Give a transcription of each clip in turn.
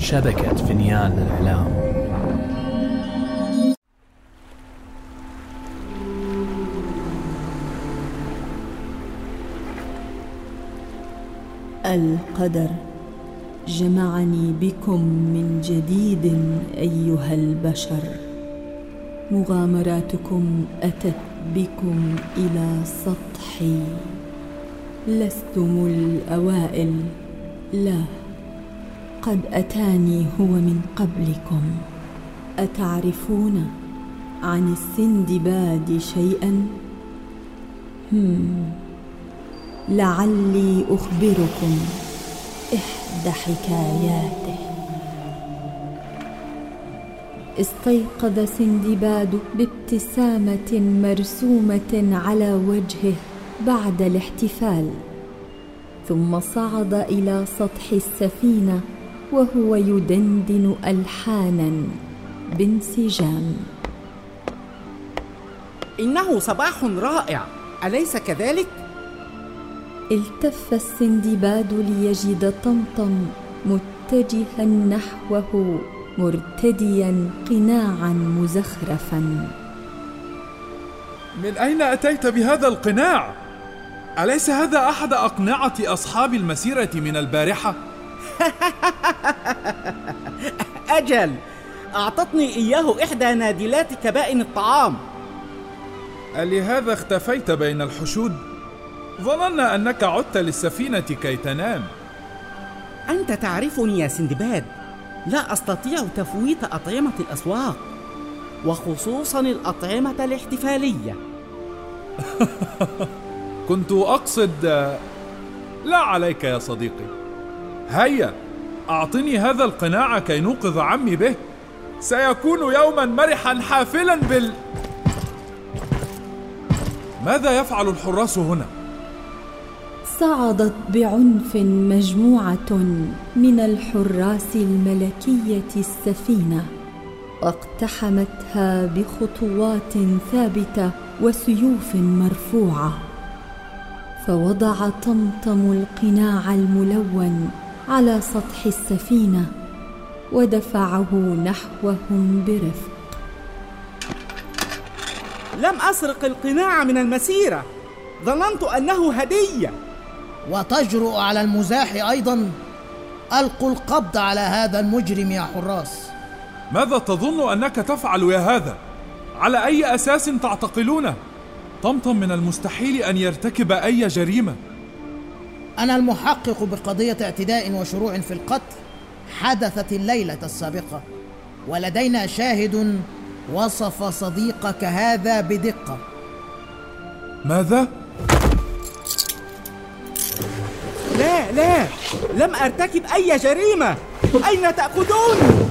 شبكة فنيان الإعلام القدر. جمعني بكم من جديد أيها البشر. مغامراتكم أتت بكم إلى سطحي. لستم الأوائل. لا قد أتاني هو من قبلكم. أتعرفون عن السندباد شيئا؟ هم لعلي أخبركم إحدى حكاياته. استيقظ سندباد بابتسامة مرسومة على وجهه بعد الاحتفال ثم صعد إلى سطح السفينة وهو يدندن ألحانا بانسجام. إنه صباح رائع. أليس كذلك؟ التف السندباد ليجد طمطم متجها نحوه مرتديا قناعا مزخرفا. من أين أتيت بهذا القناع؟ أليس هذا أحد أقنعة أصحاب المسيرة من البارحة؟ أجل. أعطتني إياه إحدى نادلات كبائن الطعام. ألهذا اختفيت بين الحشود؟ ظننا أنك عدت للسفينة كي تنام. أنت تعرفني يا سندباد. لا أستطيع تفويت أطعمة الأسواق وخصوصا الأطعمة الاحتفالية. كنت أقصد لا عليك يا صديقي. هيا أعطني هذا القناع كي نوقظ عمي به. سيكون يوما مرحا حافلا بال. ماذا يفعل الحراس هنا؟ صعدت بعنف مجموعة من الحراس الملكية السفينة واقتحمتها بخطوات ثابتة وسيوف مرفوعة فوضع طمطم القناع الملون على سطح السفينة ودفعه نحوهم برفق. لم أسرق القناع من المسيرة. ظننت أنه هدية. وتجرؤ على المزاح أيضا. ألقوا القبض على هذا المجرم يا حراس. ماذا تظن أنك تفعل يا هذا؟ على أي أساس تعتقلونه؟ طمطم من المستحيل أن يرتكب أي جريمة. أنا المحقق بقضية اعتداء وشروع في القتل حدثت الليلة السابقة ولدينا شاهد وصف صديقك هذا بدقة. ماذا؟ لا لا لم أرتكب أي جريمة. أين تاخذوني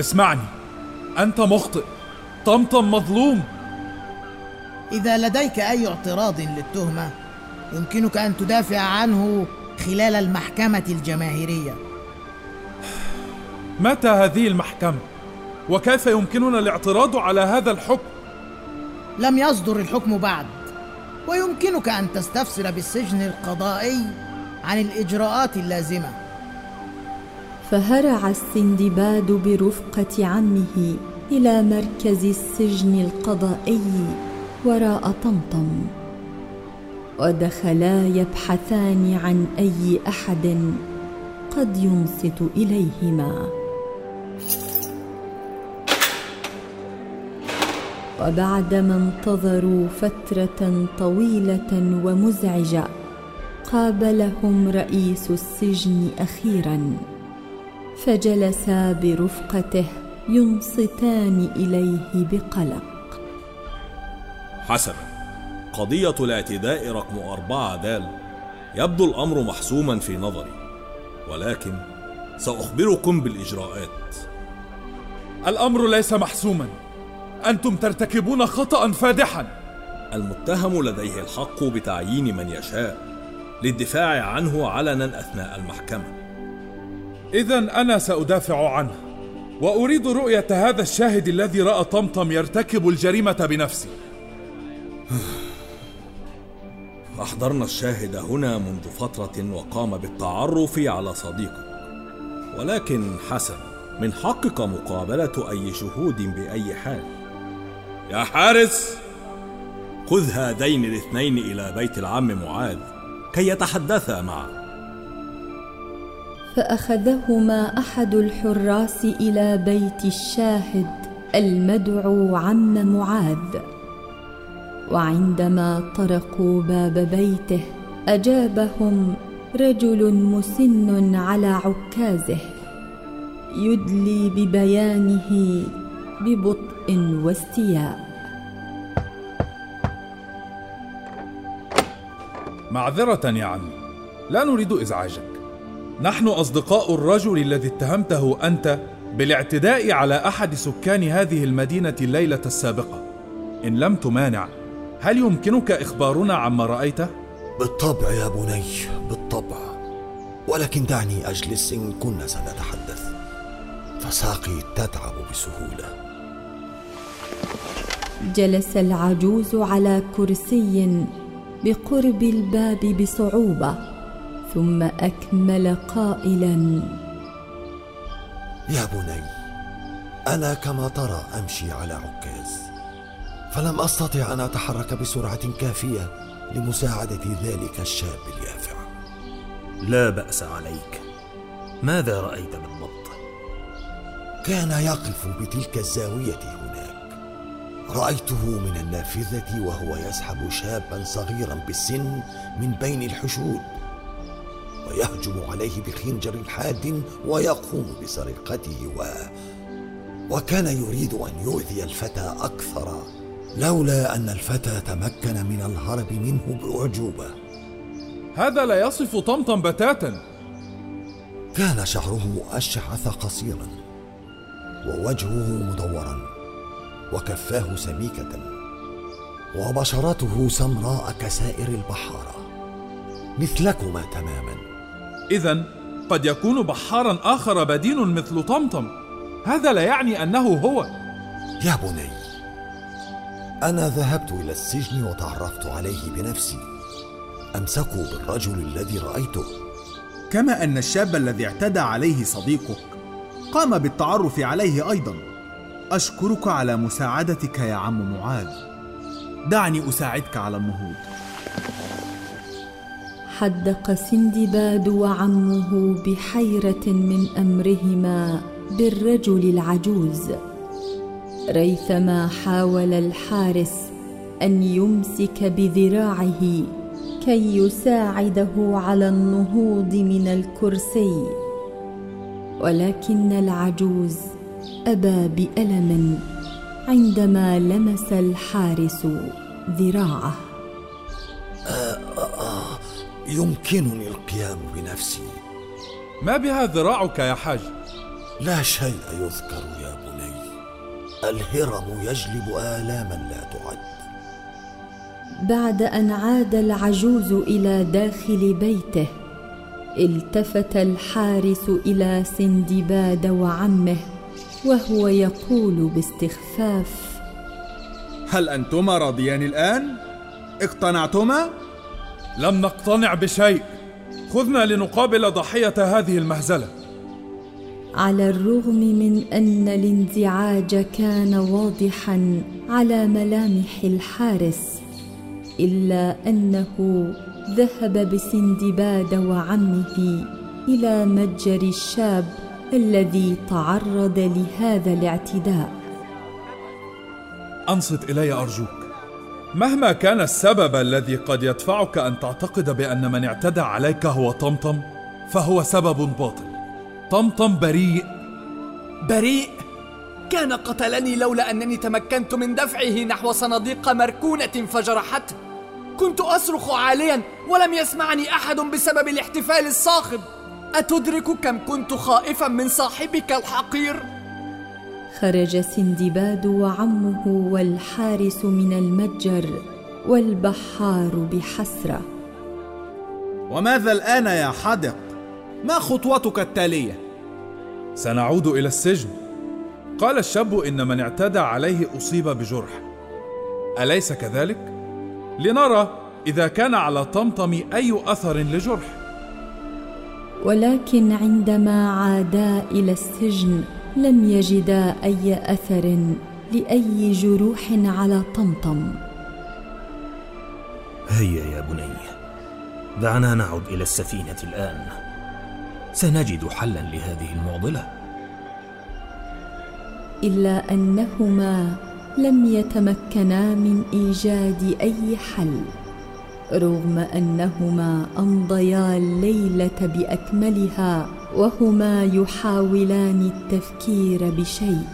اسمعني أنت مخطئ طمطم مظلوم. إذا لديك أي اعتراض للتهمة يمكنك أن تدافع عنه خلال المحكمة الجماهيرية. متى هذه المحكمة؟ وكيف يمكننا الاعتراض على هذا الحكم؟ لم يصدر الحكم بعد ويمكنك أن تستفسر بالسجن القضائي عن الإجراءات اللازمة. فهرع السندباد برفقة عمه إلى مركز السجن القضائي وراء طمطم. ودخلا يبحثان عن أي أحد قد ينصت إليهما. وبعدما انتظروا فترة طويلة ومزعجة قابلهم رئيس السجن أخيرا. فجلسا برفقته ينصتان إليه بقلق. حسنا قضية الاعتداء رقم أربعة دال. يبدو الأمر محسوما في نظري ولكن سأخبركم بالإجراءات. الأمر ليس محسوما. أنتم ترتكبون خطأ فادحا. المتهم لديه الحق بتعيين من يشاء للدفاع عنه علنا أثناء المحكمة. اذا أنا سأدافع عنه وأريد رؤية هذا الشاهد الذي رأى طمطم يرتكب الجريمة بنفسه أحضرنا الشاهد هنا منذ فترة وقام بالتعرف على صديقك ولكن حسن من حقك مقابلة أي شهود بأي حال. يا حارس خذ هذين الاثنين إلى بيت العم معاذ كي يتحدثا معا. فأخذهما أحد الحراس إلى بيت الشاهد المدعو عم معاذ. وعندما طرقوا باب بيته أجابهم رجل مسن على عكازه يدلي ببيانه ببطء واستياء. معذرة يا عمي لا نريد إزعاجك. نحن أصدقاء الرجل الذي اتهمته أنت بالاعتداء على أحد سكان هذه المدينة الليلة السابقة. إن لم تمانع هل يمكنك إخبارنا عما رأيته؟ بالطبع يا بني بالطبع. ولكن دعني أجلس إن كنا سنتحدث. فساقي تتعب بسهولة. جلس العجوز على كرسي بقرب الباب بصعوبة ثم أكمل قائلا. يا بني أنا كما ترى أمشي على عكاز. فلم أستطع أن أتحرك بسرعة كافية لمساعدة ذلك الشاب اليافع. لا بأس عليك. ماذا رأيت بالضبط؟ كان يقف بتلك الزاوية هناك. رأيته من النافذة وهو يسحب شابا صغيرا بالسن من بين الحشود. ويهجم عليه بخنجر حاد ويقوم بسرقته و وكان يريد أن يؤذي الفتى أكثر. لولا أن الفتى تمكن من الهرب منه بأعجوبة. هذا لا يصف طمطم بتاتا. كان شعره أشعث قصيرا ووجهه مدورا وكفاه سميكة وبشرته سمراء كسائر البحارة. مثلكما تماما. إذا قد يكون بحارا آخر بدين مثل طمطم. هذا لا يعني أنه هو. يا بني أنا ذهبت إلى السجن وتعرفت عليه بنفسي. أمسكوا بالرجل الذي رأيته. كما أن الشاب الذي اعتدى عليه صديقك قام بالتعرف عليه أيضا. أشكرك على مساعدتك يا عم معاذ. دعني أساعدك على النهوض. حدق سندباد وعمه بحيرة من أمرهما بالرجل العجوز. ريثما حاول الحارس أن يمسك بذراعه كي يساعده على النهوض من الكرسي. ولكن العجوز أبى بألم عندما لمس الحارس ذراعه. يمكنني القيام بنفسي. ما بها ذراعك يا حاج؟ لا شيء يذكر يا بني الهرم يجلب آلاما لا تعد بعد أن عاد العجوز إلى داخل بيته التفت الحارس إلى سندباد وعمه وهو يقول باستخفاف هل أنتما راضيان الآن؟ اقتنعتما؟ لم نقتنع بشيء خذنا لنقابل ضحية هذه المهزلة على الرغم من أن الانزعاج كان واضحا على ملامح الحارس إلا أنه ذهب بسندباد وعمه إلى متجر الشاب الذي تعرض لهذا الاعتداء. أنصت إلي أرجوك مهما كان السبب الذي قد يدفعك أن تعتقد بأن من اعتدى عليك هو طمطم فهو سبب باطل. طمطم بريء. بريء؟ كان قتلني لولا أنني تمكنت من دفعه نحو صناديق مركونة فجرحته. كنت أصرخ عاليا ولم يسمعني أحد بسبب الاحتفال الصاخب. أتدرك كم كنت خائفا من صاحبك الحقير؟ خرج سندباد وعمه والحارس من المتجر والبحار بحسرة. وماذا الآن يا حدق؟ ما خطوتك التالية؟ سنعود إلى السجن. قال الشاب إن من اعتدى عليه أصيب بجرح. أليس كذلك؟ لنرى إذا كان على طمطم أي أثر لجرح. ولكن عندما عادا إلى السجن لم يجدا أي أثر لأي جروح على طمطم. هيا يا بني دعنا نعد إلى السفينة الآن. سنجد حلا لهذه المعضلة. إلا أنهما لم يتمكنا من إيجاد أي حل رغم أنهما أمضيا الليلة بأكملها وهما يحاولان التفكير بشيء.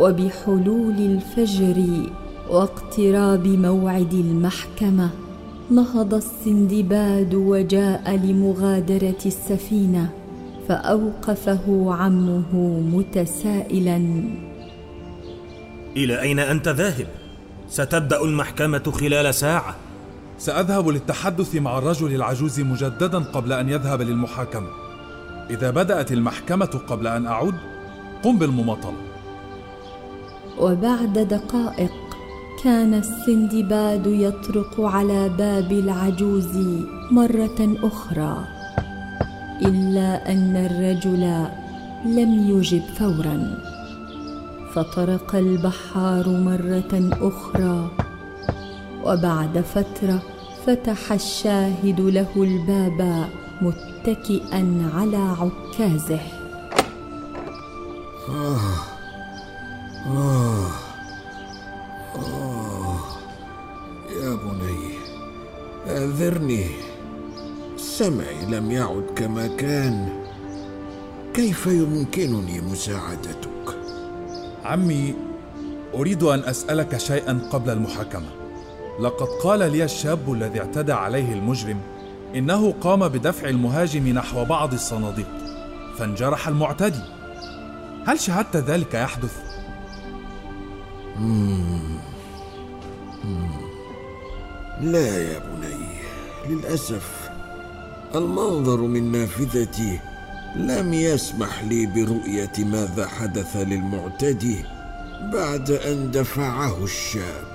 وبحلول الفجر واقتراب موعد المحكمة نهض السندباد وجاء لمغادرة السفينة فأوقفه عمه متسائلا. إلى أين أنت ذاهب؟ ستبدأ المحكمة خلال ساعة. سأذهب للتحدث مع الرجل العجوز مجددا قبل أن يذهب للمحاكمه إذا بدأت المحكمة قبل أن اعود قم بالمماطلة. وبعد دقائق كان السندباد يطرق على باب العجوز مرة أخرى إلا أن الرجل لم يجب فورا. فطرق البحار مرة أخرى وبعد فترة فتح الشاهد له الباب متكئا على عكازه. آه. اعذرني سمعي لم يعد كما كان. كيف يمكنني مساعدتك؟ عمي أريد أن أسألك شيئا قبل المحاكمة. لقد قال لي الشاب الذي اعتدى عليه المجرم إنه قام بدفع المهاجم نحو بعض الصناديق فانجرح المعتدي. هل شاهدت ذلك يحدث؟ مم. مم. لا يا بني. للأسف المنظر من نافذتي لم يسمح لي برؤية ماذا حدث للمعتدي بعد أن دفعه الشاب.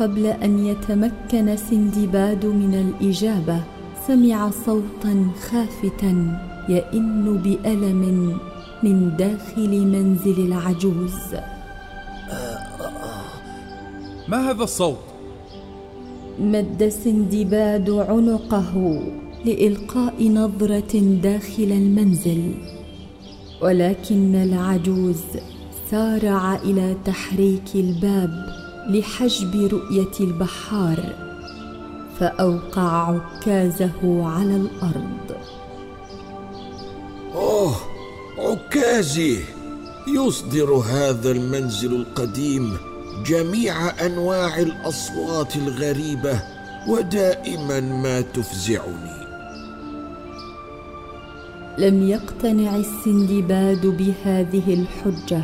قبل أن يتمكن سندباد من الإجابة سمع صوتا خافتا يئن بألم من داخل منزل العجوز. ما هذا الصوت؟ مد سندباد عنقه لإلقاء نظرة داخل المنزل ولكن العجوز سارع إلى تحريك الباب لحجب رؤية البحار فأوقع عكازه على الأرض. أوه عكازي! يصدر هذا المنزل القديم جميع أنواع الأصوات الغريبة ودائما ما تفزعني. لم يقتنع السندباد بهذه الحجة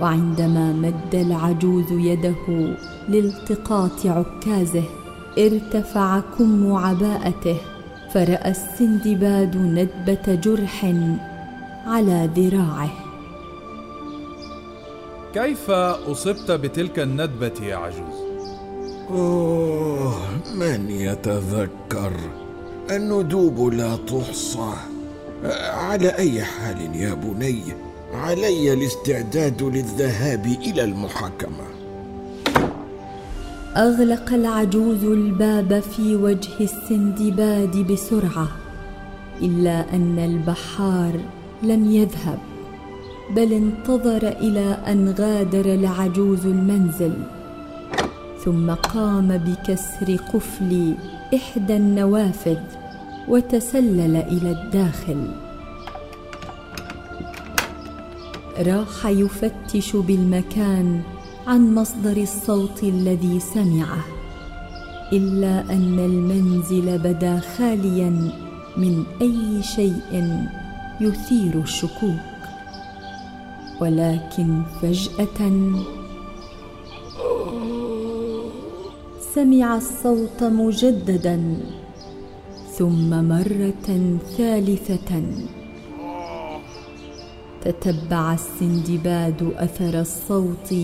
وعندما مد العجوز يده لالتقاط عكازه ارتفع كم عباءته فرأى السندباد ندبة جرح على ذراعه. كيف أصبت بتلك الندبة يا عجوز؟ أوه من يتذكر؟ الندوب لا تحصى. على أي حال يا بني؟ علي الاستعداد للذهاب إلى المحاكمة. أغلق العجوز الباب في وجه السندباد بسرعة إلا أن البحار لم يذهب. بل انتظر إلى أن غادر العجوز المنزل ثم قام بكسر قفل إحدى النوافذ وتسلل إلى الداخل. راح يفتش بالمكان عن مصدر الصوت الذي سمعه إلا أن المنزل بدا خاليا من أي شيء يثير الشكوك. ولكن فجأة سمع الصوت مجددا ثم مرة ثالثة. تتبع السندباد أثر الصوت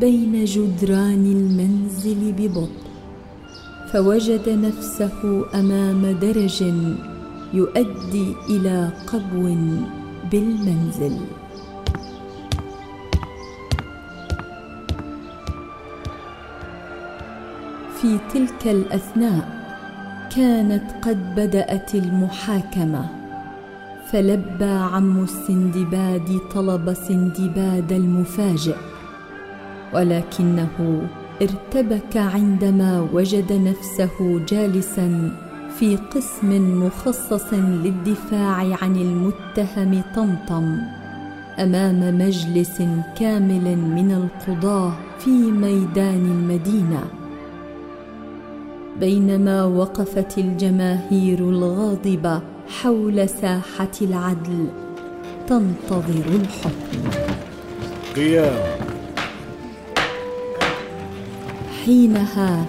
بين جدران المنزل ببطء فوجد نفسه أمام درج يؤدي إلى قبو بالمنزل. في تلك الأثناء كانت قد بدأت المحاكمة فلبى عم السندباد طلب سندباد المفاجئ ولكنه ارتبك عندما وجد نفسه جالسا في قسم مخصص للدفاع عن المتهم طمطم أمام مجلس كامل من القضاة في ميدان المدينة. بينما وقفت الجماهير الغاضبة حول ساحة العدل تنتظر الحكم. قيام. حينها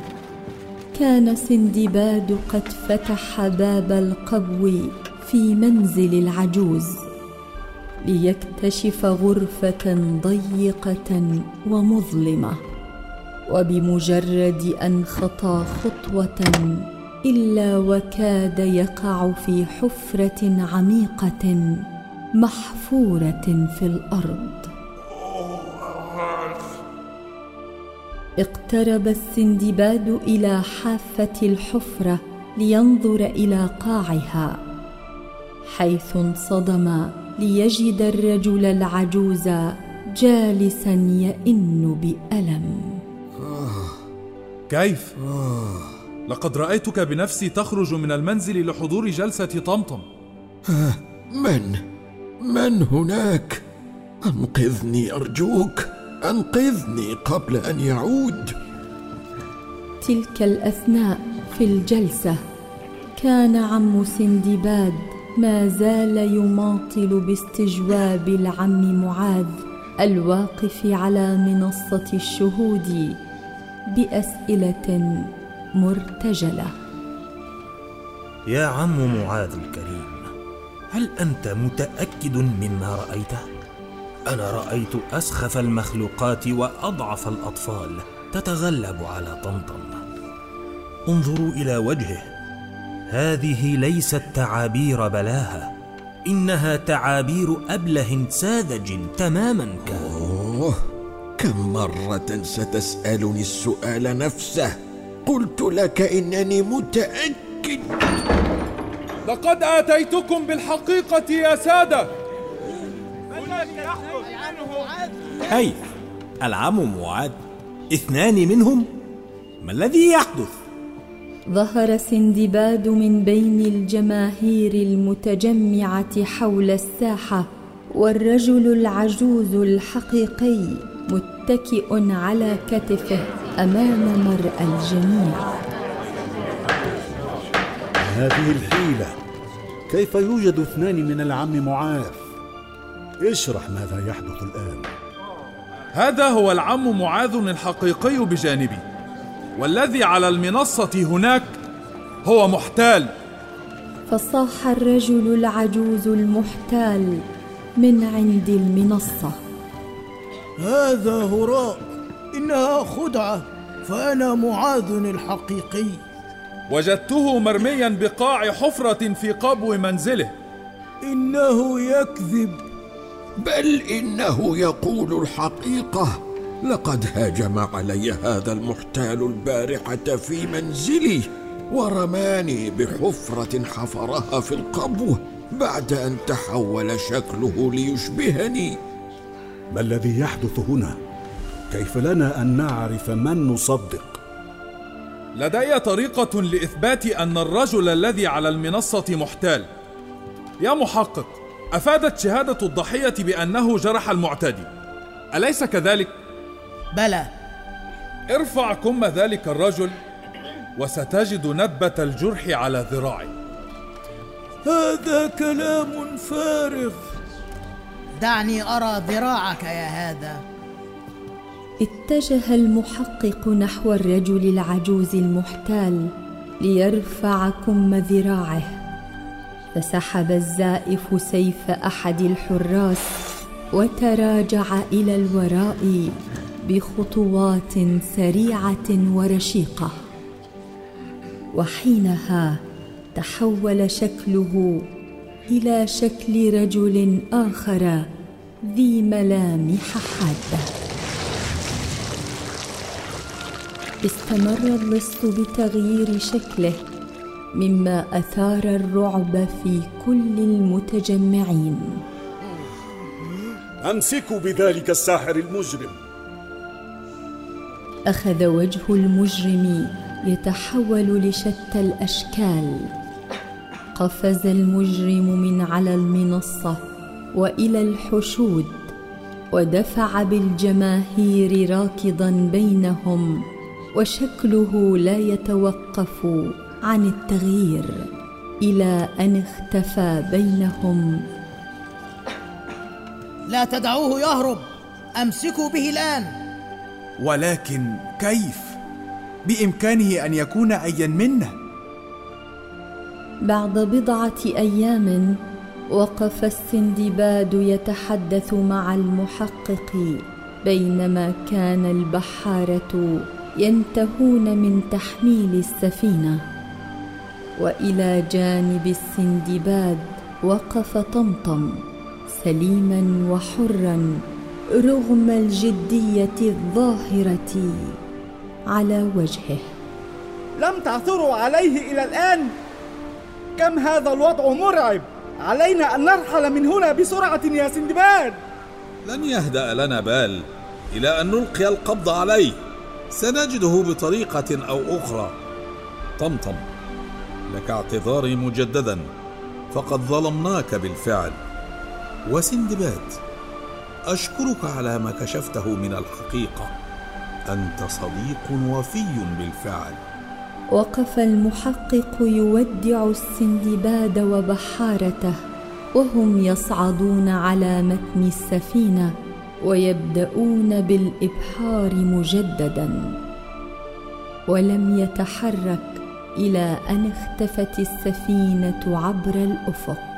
كان سندباد قد فتح باب القبو في منزل العجوز ليكتشف غرفة ضيقة ومظلمة. وبمجرد أن خطى خطوة إلا وكاد يقع في حفرة عميقة محفورة في الأرض. اقترب السندباد إلى حافة الحفرة لينظر إلى قاعها حيث انصدم ليجد الرجل العجوز جالسا يئن بألم. كيف؟ لقد رأيتك بنفسي تخرج من المنزل لحضور جلسة طمطم. من؟ من هناك؟ أنقذني أرجوك. أنقذني قبل أن يعود. تلك الأثناء في الجلسة كان عم سندباد ما زال يماطل باستجواب العم معاذ الواقف على منصة الشهود. بأسئلة مرتجلة. يا عم معاذ الكريم هل أنت متأكد مما رأيته؟ أنا رأيت أسخف المخلوقات وأضعف الأطفال تتغلب على طمطم. انظروا إلى وجهه. هذه ليست تعابير بلاهه إنها تعابير أبله ساذج تماما. كان أوه. كم مرة ستسألني السؤال نفسه قلت لك إنني متأكد لقد آتيتكم بالحقيقة يا سادة كيف؟ العم معاذ اثنان منهم؟ ما الذي يحدث؟ ظهر سندباد من بين الجماهير المتجمعة حول الساحة والرجل العجوز الحقيقي متكئ على كتفه أمام مرأى الجميع. هذه الحيلة كيف يوجد اثنان من العم معاذ؟ اشرح ماذا يحدث الآن. هذا هو العم معاذ الحقيقي بجانبي. والذي على المنصة هناك هو محتال. فصاح الرجل العجوز المحتال من عند المنصة. هذا هراء إنها خدعة فأنا معاذ الحقيقي. وجدته مرميا بقاع حفرة في قبو منزله. إنه يكذب. بل إنه يقول الحقيقة. لقد هاجم علي هذا المحتال البارحة في منزلي ورماني بحفرة حفرها في القبو بعد أن تحول شكله ليشبهني. ما الذي يحدث هنا؟ كيف لنا أن نعرف من نصدق؟ لدي طريقة لإثبات أن الرجل الذي على المنصة محتال. يا محقق أفادت شهادة الضحية بأنه جرح المعتدي. أليس كذلك؟ بلى. ارفع كم ذلك الرجل وستجد ندبة الجرح على ذراعي هذا كلام فارغ. دعني أرى ذراعك يا هذا. اتجه المحقق نحو الرجل العجوز المحتال ليرفع كم ذراعه. فسحب الزائف سيف أحد الحراس وتراجع إلى الوراء بخطوات سريعة ورشيقة. وحينها تحول شكله إلى شكل رجل آخر ذي ملامح حادة. استمر اللص بتغيير شكله مما أثار الرعب في كل المتجمعين. أمسكوا بذلك الساحر المجرم. أخذ وجه المجرم يتحول لشتى الأشكال. قفز المجرم من على المنصة وإلى الحشود ودفع بالجماهير راكضا بينهم وشكله لا يتوقف عن التغيير إلى أن اختفى بينهم. لا تدعوه يهرب أمسكوا به الآن. ولكن كيف؟ بإمكانه أن يكون ايا منا. بعد بضعة أيام وقف السندباد يتحدث مع المحقق بينما كان البحارة ينتهون من تحميل السفينة. وإلى جانب السندباد وقف طمطم سليما وحرا رغم الجدية الظاهرة على وجهه. لم تعثروا عليه إلى الآن؟ كم هذا الوضع مرعب. علينا أن نرحل من هنا بسرعة يا سندباد. لن يهدأ لنا بال إلى أن نلقي القبض عليه. سنجده بطريقة أو أخرى. طمطم لك اعتذاري مجددا. فقد ظلمناك بالفعل. وسندباد أشكرك على ما كشفته من الحقيقة. أنت صديق وفي بالفعل. وقف المحقق يودع السندباد وبحارته وهم يصعدون على متن السفينة ويبدأون بالإبحار مجددا. ولم يتحرك إلى أن اختفت السفينة عبر الأفق.